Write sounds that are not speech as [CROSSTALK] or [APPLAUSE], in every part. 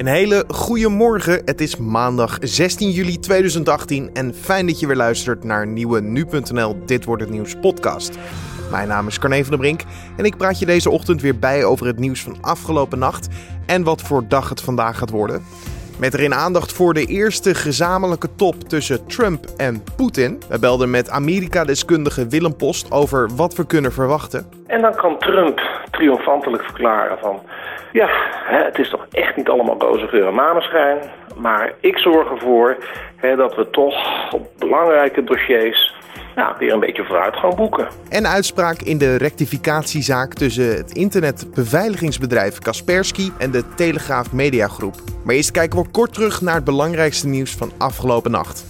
Een hele goede morgen. Het is maandag 16 juli 2018 en fijn dat je weer luistert naar nieuwe nu.nl Dit wordt het nieuws podcast. Mijn naam is Carne van der Brink en ik praat je deze ochtend weer bij over het nieuws van afgelopen nacht en wat voor dag het vandaag gaat worden. Met erin aandacht voor de eerste gezamenlijke top tussen Trump en Poetin. We belden met Amerika-deskundige Willem Post over wat we kunnen verwachten. En dan kan Trump triomfantelijk verklaren van... ja, het is toch echt niet allemaal roze geur en maneschijn... maar ik zorg ervoor hè, dat we toch op belangrijke dossiers weer een beetje vooruitgang boeken. En uitspraak in de rectificatiezaak tussen het internetbeveiligingsbedrijf Kaspersky en de Telegraaf Mediagroep. Maar eerst kijken we kort terug naar het belangrijkste nieuws van afgelopen nacht.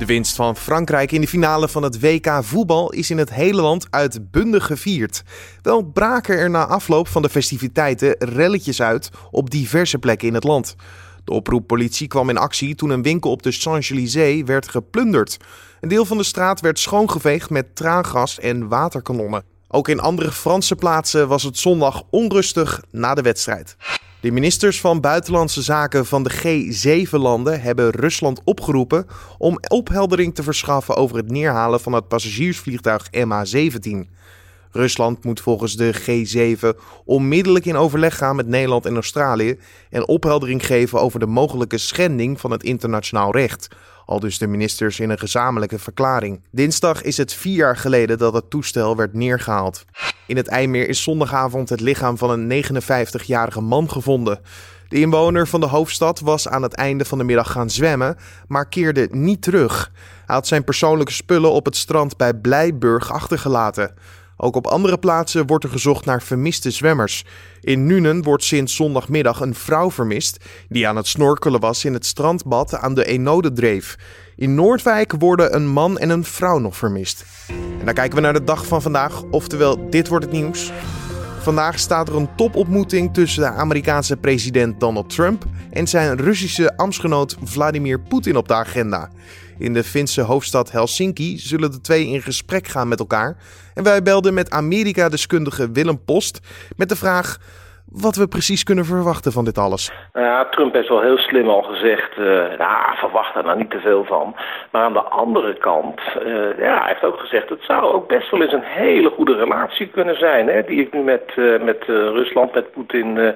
De winst van Frankrijk in de finale van het WK voetbal is in het hele land uitbundig gevierd. Wel braken er na afloop van de festiviteiten relletjes uit op diverse plekken in het land. De oproeppolitie kwam in actie toen een winkel op de Champs-Élysées werd geplunderd. Een deel van de straat werd schoongeveegd met traangas en waterkanonnen. Ook in andere Franse plaatsen was het zondag onrustig na de wedstrijd. De ministers van Buitenlandse Zaken van de G7-landen hebben Rusland opgeroepen om opheldering te verschaffen over het neerhalen van het passagiersvliegtuig MH17. Rusland moet volgens de G7 onmiddellijk in overleg gaan met Nederland en Australië en opheldering geven over de mogelijke schending van het internationaal recht. Al dus de ministers in een gezamenlijke verklaring. Dinsdag is het vier jaar geleden dat het toestel werd neergehaald. In het IJmeer is zondagavond het lichaam van een 59-jarige man gevonden. De inwoner van de hoofdstad was aan het einde van de middag gaan zwemmen, maar keerde niet terug. Hij had zijn persoonlijke spullen op het strand bij Blijburg achtergelaten. Ook op andere plaatsen wordt er gezocht naar vermiste zwemmers. In Nuenen wordt sinds zondagmiddag een vrouw vermist die aan het snorkelen was in het strandbad aan de Enodedreef. In Noordwijk worden een man en een vrouw nog vermist. En dan kijken we naar de dag van vandaag, oftewel dit wordt het nieuws. Vandaag staat er een topontmoeting tussen de Amerikaanse president Donald Trump en zijn Russische ambtsgenoot Vladimir Poetin op de agenda. In de Finse hoofdstad Helsinki zullen de twee in gesprek gaan met elkaar. En wij belden met Amerika-deskundige Willem Post met de vraag wat we precies kunnen verwachten van dit alles. Nou ja, Trump heeft wel heel slim al gezegd, uh, verwacht er nou niet te veel van. Maar aan de andere kant, uh, ja, hij heeft ook gezegd, het zou ook best wel eens een hele goede relatie kunnen zijn, hè, die ik nu met, uh, met Rusland, met Poetin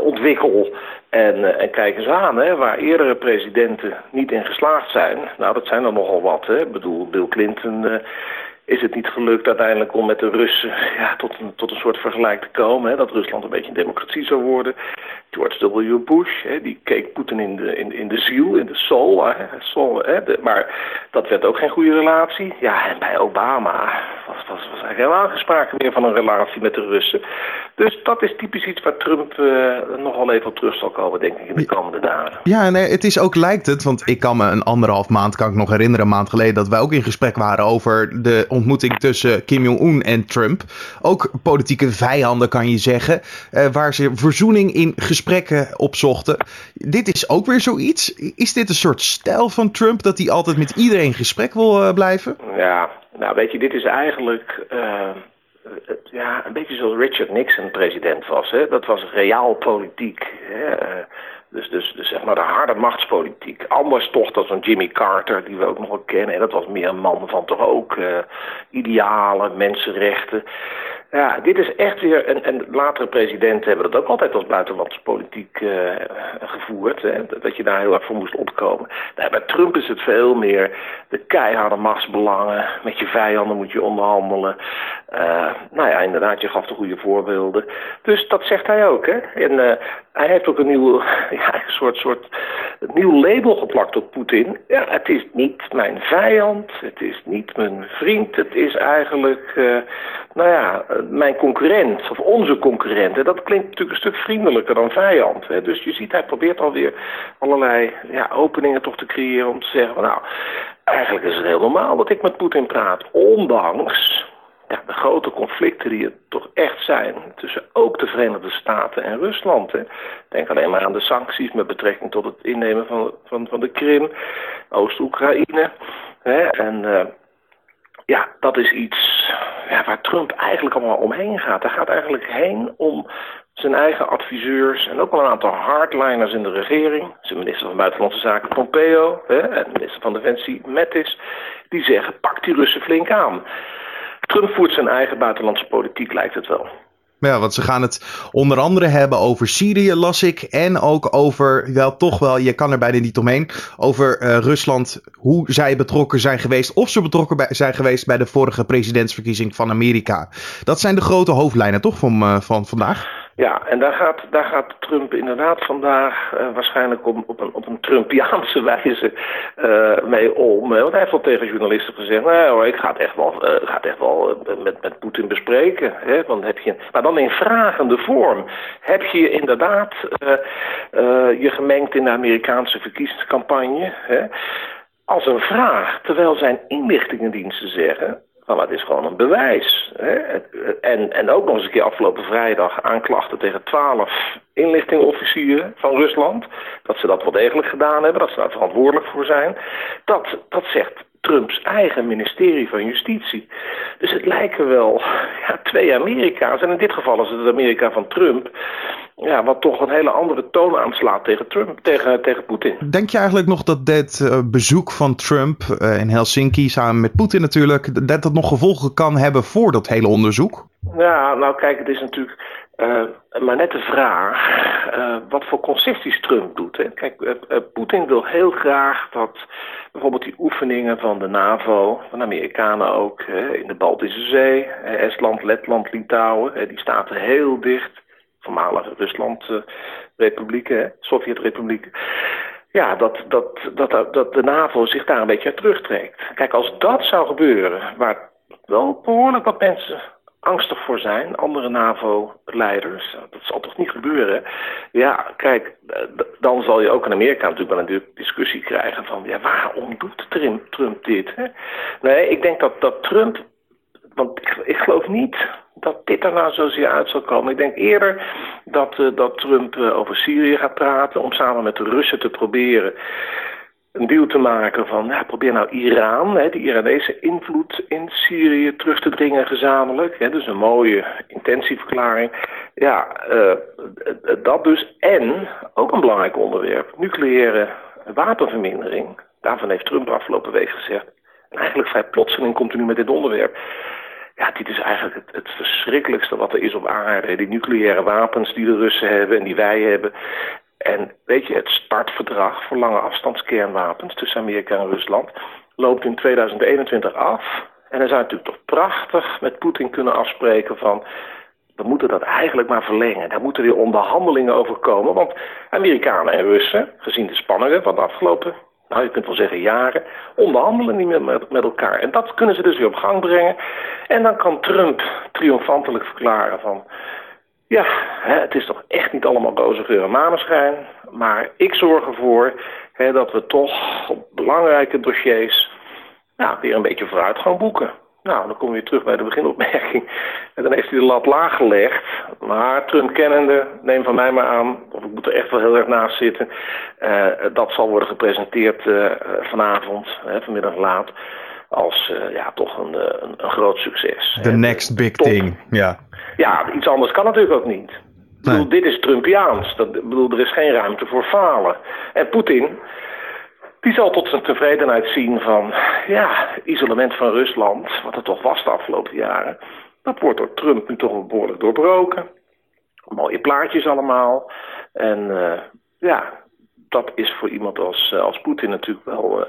ontwikkel. En, en kijk eens aan, hè, waar eerdere presidenten niet in geslaagd zijn. Nou, dat zijn er nogal wat. Hè. Ik bedoel, Bill Clinton is het niet gelukt uiteindelijk om met de Russen ja, tot, een, tot een soort vergelijk te komen. Hè, dat Rusland een beetje een democratie zou worden. George W. Bush, hè, die keek Poetin in de, in, in de ziel, in de soul. Hè, hè, maar dat werd ook geen goede relatie. Ja, en bij Obama was, was, was eigenlijk helemaal geen sprake meer van een relatie met de Russen. Dus dat is typisch iets waar Trump uh, nogal even op terug zal komen, denk ik, in de komende dagen. Ja, nee, het is ook lijkt het, want ik kan me een anderhalf maand, kan ik nog herinneren, een maand geleden, dat wij ook in gesprek waren over de ontmoeting tussen Kim Jong-un en Trump. Ook politieke vijanden, kan je zeggen, uh, waar ze verzoening in gesprekken opzochten. Dit is ook weer zoiets. Is dit een soort stijl van Trump, dat hij altijd met iedereen in gesprek wil uh, blijven? Ja, nou weet je, dit is eigenlijk ja, een beetje zoals Richard Nixon president was. Hè? Dat was reaal politiek. Hè? Dus, dus, dus zeg maar de harde machtspolitiek. Anders toch dan zo'n Jimmy Carter, die we ook nog wel kennen. En dat was meer een man van toch ook uh, idealen, mensenrechten. Ja, dit is echt weer, en, en latere presidenten hebben dat ook altijd als buitenlandse politiek uh, gevoerd. Hè, dat je daar heel erg voor moest opkomen. Nou, bij Trump is het veel meer de keiharde machtsbelangen. Met je vijanden moet je onderhandelen. Uh, nou ja, inderdaad, je gaf de goede voorbeelden. Dus dat zegt hij ook. Hè? En uh, hij heeft ook een nieuw, [LAUGHS] ja, soort, soort een nieuw label geplakt op Poetin. Ja, het is niet mijn vijand, het is niet mijn vriend, het is eigenlijk, uh, nou ja, mijn concurrent of onze concurrent. En dat klinkt natuurlijk een stuk vriendelijker dan vijand. Hè? Dus je ziet, hij probeert alweer allerlei ja, openingen toch te creëren om te zeggen, nou, eigenlijk is het heel normaal dat ik met Poetin praat, ondanks de grote conflicten die er toch echt zijn tussen ook de Verenigde Staten en Rusland. Hè. Denk alleen maar aan de sancties met betrekking tot het innemen van, van, van de Krim, Oost-Oekraïne. En uh, ja, dat is iets ja, waar Trump eigenlijk allemaal omheen gaat. Hij gaat eigenlijk heen om zijn eigen adviseurs en ook wel een aantal hardliners in de regering, zijn minister van Buitenlandse Zaken Pompeo hè, en minister van Defensie Mattis, die zeggen: pak die Russen flink aan. Trump voert zijn eigen buitenlandse politiek, lijkt het wel. Ja, want ze gaan het onder andere hebben over Syrië, las ik. En ook over, wel toch wel, je kan er bijna niet omheen. Over uh, Rusland, hoe zij betrokken zijn geweest. Of ze betrokken zijn geweest bij de vorige presidentsverkiezing van Amerika. Dat zijn de grote hoofdlijnen toch van, uh, van vandaag? Ja, en daar gaat, daar gaat Trump inderdaad vandaag uh, waarschijnlijk op, op, een, op een Trumpiaanse [LAUGHS] wijze uh, mee om. Want hij heeft al tegen journalisten gezegd, nou ik ga het echt wel, uh, echt wel met, met Poetin bespreken. Hè? Want heb je, maar dan in vragende vorm. Heb je inderdaad je gemengd in de Amerikaanse verkiezingscampagne? Hè? Als een vraag, terwijl zijn inlichtingendiensten zeggen... Nou, dat is gewoon een bewijs. Hè? En, en ook nog eens een keer afgelopen vrijdag aanklachten tegen twaalf inlichtingofficieren van Rusland. Dat ze dat wel degelijk gedaan hebben, dat ze daar verantwoordelijk voor zijn. Dat, dat zegt Trumps eigen ministerie van Justitie. Dus het lijken wel ja, twee Amerika's. En in dit geval is het het Amerika van Trump. Ja, wat toch een hele andere toon aanslaat tegen Trump, tegen, tegen Poetin. Denk je eigenlijk nog dat dit uh, bezoek van Trump uh, in Helsinki, samen met Poetin natuurlijk, dat dat nog gevolgen kan hebben voor dat hele onderzoek? Ja, nou kijk, het is natuurlijk uh, maar net de vraag uh, wat voor concessies Trump doet. Hè. Kijk, uh, Poetin wil heel graag dat bijvoorbeeld die oefeningen van de NAVO, van de Amerikanen ook, in de Baltische Zee, Estland, Letland, Litouwen, die staten heel dicht, voormalige Rusland-republieken, Sovjet-republieken. Ja, dat, dat, dat, dat de NAVO zich daar een beetje terugtrekt. Kijk, als dat zou gebeuren, waar wel behoorlijk wat mensen angstig voor zijn, andere NAVO-leiders. Dat zal toch niet gebeuren? Ja, kijk, dan zal je ook in Amerika natuurlijk wel een discussie krijgen van... ja, waarom doet Trump, Trump dit? Hè? Nee, ik denk dat, dat Trump... Want ik, ik geloof niet dat dit er nou zozeer uit zal komen. Ik denk eerder dat, uh, dat Trump uh, over Syrië gaat praten... om samen met de Russen te proberen een deal te maken van, ja, probeer nou Iran, hè, die Iranese invloed in Syrië terug te dringen gezamenlijk. Hè, dus een mooie intentieverklaring. Ja, uh, dat dus. En, ook een belangrijk onderwerp, nucleaire wapenvermindering. Daarvan heeft Trump de afgelopen week gezegd. En eigenlijk vrij plotseling komt hij nu met dit onderwerp. Ja, dit is eigenlijk het, het, verschrikkelijkste wat er is op aarde. Die nucleaire wapens die de Russen hebben en die wij hebben. En weet je, het startverdrag voor lange afstandskernwapens tussen Amerika en Rusland loopt in 2021 af. En dan zou je natuurlijk toch prachtig met Poetin kunnen afspreken van... we moeten dat eigenlijk maar verlengen. Daar moeten weer onderhandelingen over komen. Want Amerikanen en Russen, gezien de spanningen van de afgelopen... nou, je kunt wel zeggen jaren, onderhandelen niet meer met, met elkaar. En dat kunnen ze dus weer op gang brengen. En dan kan Trump triomfantelijk verklaren van... Ja, het is toch echt niet allemaal roze geur en maneschijn. Maar ik zorg ervoor hè, dat we toch op belangrijke dossiers nou, weer een beetje vooruitgang boeken. Nou, dan kom je terug bij de beginopmerking. En dan heeft hij de lat laag gelegd. Maar Trump kennende, neem van mij maar aan, of ik moet er echt wel heel erg naast zitten. Uh, dat zal worden gepresenteerd uh, vanavond, hè, vanmiddag laat als uh, ja, toch een, een, een, groot succes. The next big thing, ja. Ja, iets anders kan natuurlijk ook niet. Ik bedoel, dit is Trumpiaans. Dat, bedoel, er is geen ruimte voor falen. En Poetin, die zal tot zijn tevredenheid zien van... ja, isolement van Rusland, wat het toch was de afgelopen jaren... dat wordt door Trump nu toch behoorlijk doorbroken. Mooie plaatjes allemaal. En uh, ja, dat is voor iemand als, uh, als Poetin natuurlijk wel... Uh,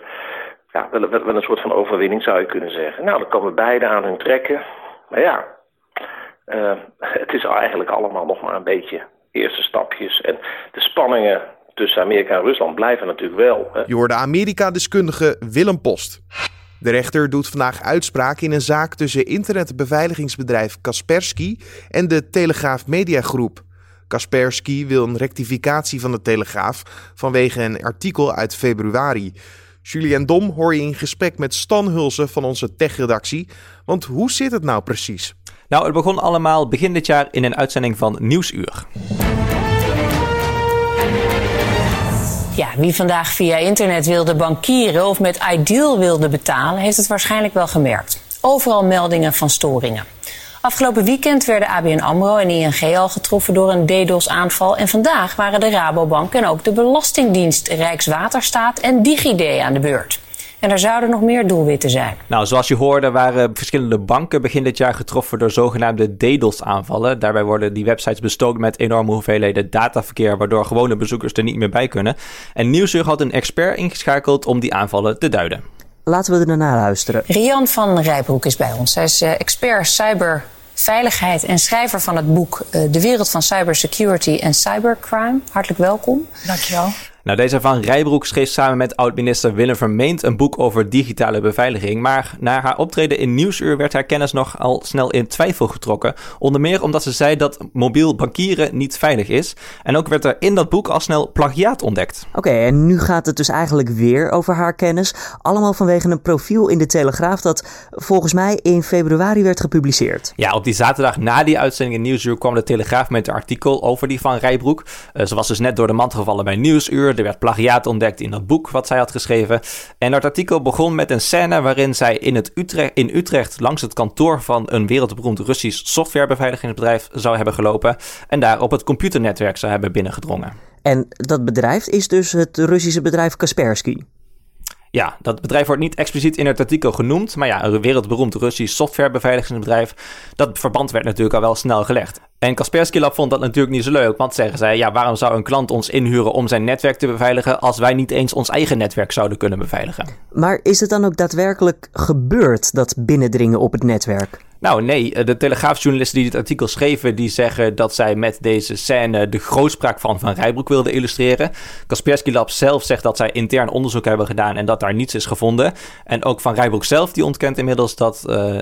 ja, wel, een soort van overwinning zou je kunnen zeggen. Nou, dan komen beide aan hun trekken. Maar ja, het is eigenlijk allemaal nog maar een beetje eerste stapjes. En de spanningen tussen Amerika en Rusland blijven natuurlijk wel. Hè. Je hoorde Amerika-deskundige Willem Post. De rechter doet vandaag uitspraak in een zaak tussen internetbeveiligingsbedrijf Kaspersky en de Telegraaf Mediagroep. Kaspersky wil een rectificatie van de Telegraaf vanwege een artikel uit februari. Julien Dom hoor je in gesprek met Stan Hulsen van onze techredactie. Want hoe zit het nou precies? Nou, het begon allemaal begin dit jaar in een uitzending van Nieuwsuur. Ja, wie vandaag via internet wilde bankieren of met Ideal wilde betalen, heeft het waarschijnlijk wel gemerkt. Overal meldingen van storingen. Afgelopen weekend werden ABN AMRO en ING al getroffen door een DDoS-aanval. En vandaag waren de Rabobank en ook de Belastingdienst, Rijkswaterstaat en DigiD aan de beurt. En er zouden nog meer doelwitten zijn. Nou, zoals je hoorde waren verschillende banken begin dit jaar getroffen door zogenaamde DDoS-aanvallen. Daarbij worden die websites bestoken met enorme hoeveelheden dataverkeer, waardoor gewone bezoekers er niet meer bij kunnen. En Nieuwsuur had een expert ingeschakeld om die aanvallen te duiden. Laten we er naar luisteren. Rian van Rijbroek is bij ons. Hij is eh, expert cyberveiligheid en schrijver van het boek eh, De wereld van cybersecurity en cybercrime. Hartelijk welkom. Dankjewel. Nou, deze van Rijbroek schreef samen met oud-minister Willem Vermeend een boek over digitale beveiliging. Maar na haar optreden in Nieuwsuur werd haar kennis nog al snel in twijfel getrokken. Onder meer omdat ze zei dat mobiel bankieren niet veilig is. En ook werd er in dat boek al snel plagiaat ontdekt. Oké, en nu gaat het dus eigenlijk weer over haar kennis. Allemaal vanwege een profiel in de Telegraaf dat volgens mij in februari werd gepubliceerd. Ja, op die zaterdag na die uitzending in Nieuwsuur kwam de Telegraaf met een artikel over die van Rijbroek. Uh, ze was dus net door de mand gevallen bij Nieuwsuur. Er werd plagiaat ontdekt in dat boek wat zij had geschreven. En dat artikel begon met een scène waarin zij in, het Utrecht, in Utrecht langs het kantoor van een wereldberoemd Russisch softwarebeveiligingsbedrijf zou hebben gelopen. En daar op het computernetwerk zou hebben binnengedrongen. En dat bedrijf is dus het Russische bedrijf Kaspersky. Ja, dat bedrijf wordt niet expliciet in het artikel genoemd, maar ja, een wereldberoemd Russisch softwarebeveiligingsbedrijf. Dat verband werd natuurlijk al wel snel gelegd. En Kaspersky Lab vond dat natuurlijk niet zo leuk, want zeggen zij, ja, waarom zou een klant ons inhuren om zijn netwerk te beveiligen als wij niet eens ons eigen netwerk zouden kunnen beveiligen? Maar is het dan ook daadwerkelijk gebeurd, dat binnendringen op het netwerk? Nou nee, de Telegraafjournalisten die dit artikel schreven, die zeggen dat zij met deze scène de grootspraak van Van Rijbroek wilden illustreren. Kaspersky Lab zelf zegt dat zij intern onderzoek hebben gedaan en dat daar niets is gevonden. En ook Van Rijbroek zelf, die ontkent inmiddels dat... Uh,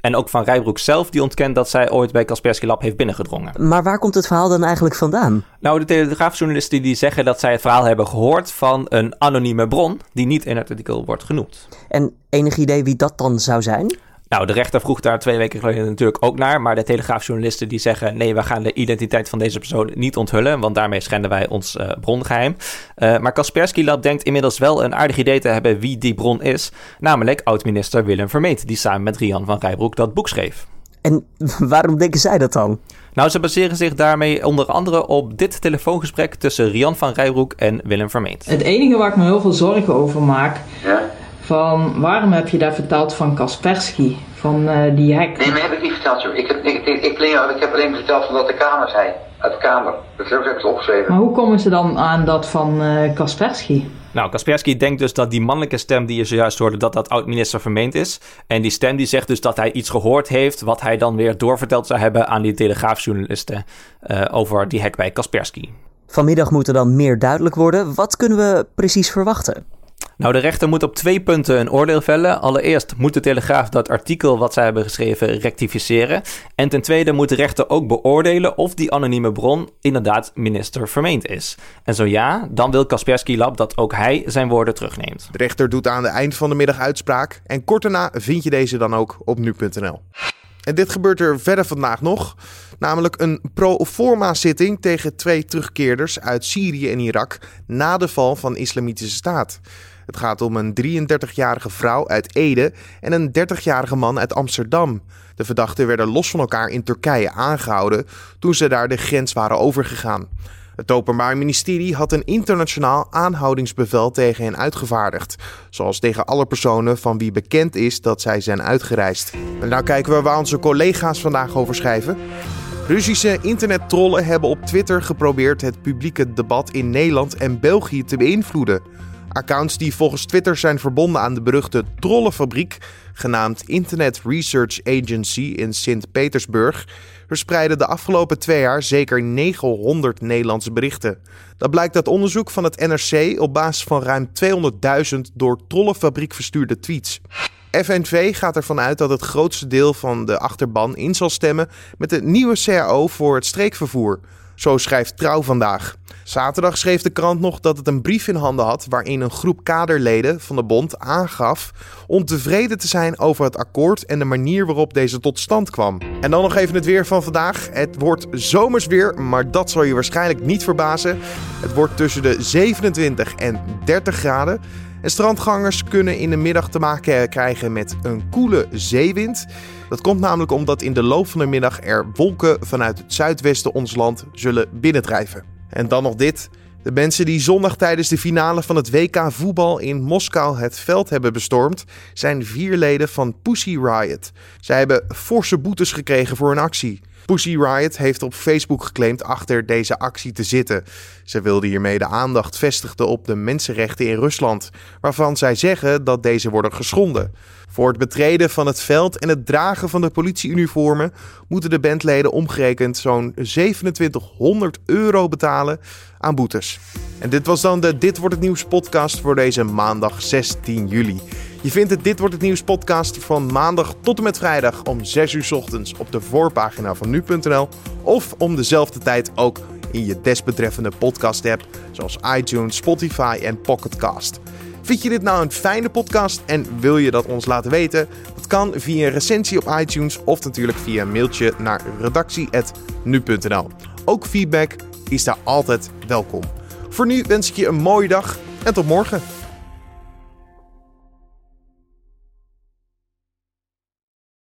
en ook Van Rijbroek zelf, die ontkent dat zij ooit bij Kaspersky Lab heeft binnengedrongen. Maar waar komt het verhaal dan eigenlijk vandaan? Nou, de Telegraafjournalisten die zeggen dat zij het verhaal hebben gehoord van een anonieme bron, die niet in het artikel wordt genoemd. En enig idee wie dat dan zou zijn? Nou, de rechter vroeg daar twee weken geleden natuurlijk ook naar. Maar de Telegraafjournalisten die zeggen... nee, we gaan de identiteit van deze persoon niet onthullen... want daarmee schenden wij ons uh, brongeheim. Uh, maar Kaspersky Lab denkt inmiddels wel een aardig idee te hebben... wie die bron is. Namelijk oud-minister Willem Vermeet... die samen met Rian van Rijbroek dat boek schreef. En [LAUGHS] waarom denken zij dat dan? Nou, ze baseren zich daarmee onder andere op dit telefoongesprek... tussen Rian van Rijbroek en Willem Vermeet. Het enige waar ik me heel veel zorgen over maak... Ja? Van waarom heb je daar verteld van Kaspersky? Van uh, die hack? Nee, maar heb ik niet verteld, joh. Ik heb, ik, ik, ik, ik heb alleen verteld van wat de Kamer zei. Uit de Kamer. Dat heb ik het opgeschreven. Maar hoe komen ze dan aan dat van uh, Kaspersky? Nou, Kaspersky denkt dus dat die mannelijke stem die je zojuist hoorde, dat dat oud-minister vermeend is. En die stem die zegt dus dat hij iets gehoord heeft, wat hij dan weer doorverteld zou hebben aan die telegraafjournalisten uh, over die hack bij Kaspersky. Vanmiddag moet er dan meer duidelijk worden. Wat kunnen we precies verwachten? Nou, de rechter moet op twee punten een oordeel vellen. Allereerst moet de Telegraaf dat artikel wat zij hebben geschreven rectificeren. En ten tweede moet de rechter ook beoordelen of die anonieme bron inderdaad minister vermeend is. En zo ja, dan wil Kaspersky Lab dat ook hij zijn woorden terugneemt. De rechter doet aan het eind van de middag uitspraak. En kort daarna vind je deze dan ook op nu.nl. En dit gebeurt er verder vandaag nog. Namelijk een pro-forma zitting tegen twee terugkeerders uit Syrië en Irak na de val van Islamitische Staat. Het gaat om een 33-jarige vrouw uit Ede en een 30-jarige man uit Amsterdam. De verdachten werden los van elkaar in Turkije aangehouden toen ze daar de grens waren overgegaan. Het Openbaar Ministerie had een internationaal aanhoudingsbevel tegen hen uitgevaardigd, zoals tegen alle personen van wie bekend is dat zij zijn uitgereisd. En nou kijken we waar onze collega's vandaag over schrijven. Russische internettrollen hebben op Twitter geprobeerd het publieke debat in Nederland en België te beïnvloeden. Accounts die volgens Twitter zijn verbonden aan de beruchte trollenfabriek, genaamd Internet Research Agency in Sint-Petersburg, verspreiden de afgelopen twee jaar zeker 900 Nederlandse berichten. Dat blijkt uit onderzoek van het NRC op basis van ruim 200.000 door trollenfabriek verstuurde tweets. FNV gaat ervan uit dat het grootste deel van de achterban in zal stemmen met de nieuwe CAO voor het streekvervoer. Zo schrijft Trouw vandaag. Zaterdag schreef de krant nog dat het een brief in handen had waarin een groep kaderleden van de bond aangaf ontevreden te zijn over het akkoord en de manier waarop deze tot stand kwam. En dan nog even het weer van vandaag. Het wordt zomers weer, maar dat zal je waarschijnlijk niet verbazen. Het wordt tussen de 27 en 30 graden. Strandgangers kunnen in de middag te maken krijgen met een koele zeewind. Dat komt namelijk omdat in de loop van de middag er wolken vanuit het zuidwesten ons land zullen binnendrijven. En dan nog dit. De mensen die zondag tijdens de finale van het WK voetbal in Moskou het veld hebben bestormd, zijn vier leden van Pussy Riot. Zij hebben forse boetes gekregen voor hun actie. Pussy Riot heeft op Facebook geclaimd achter deze actie te zitten. Ze wilden hiermee de aandacht vestigen op de mensenrechten in Rusland, waarvan zij zeggen dat deze worden geschonden. Voor het betreden van het veld en het dragen van de politieuniformen moeten de bandleden omgerekend zo'n 2700 euro betalen aan boetes. En dit was dan de Dit wordt het nieuws podcast voor deze maandag 16 juli. Je vindt het Dit wordt het nieuws podcast van maandag tot en met vrijdag om 6 uur ochtends op de voorpagina van nu.nl of om dezelfde tijd ook in je desbetreffende podcast app zoals iTunes, Spotify en Pocketcast. Vind je dit nou een fijne podcast en wil je dat ons laten weten? Dat kan via een recensie op iTunes of natuurlijk via een mailtje naar redactie.nu.nl. Ook feedback is daar altijd welkom. Voor nu wens ik je een mooie dag en tot morgen.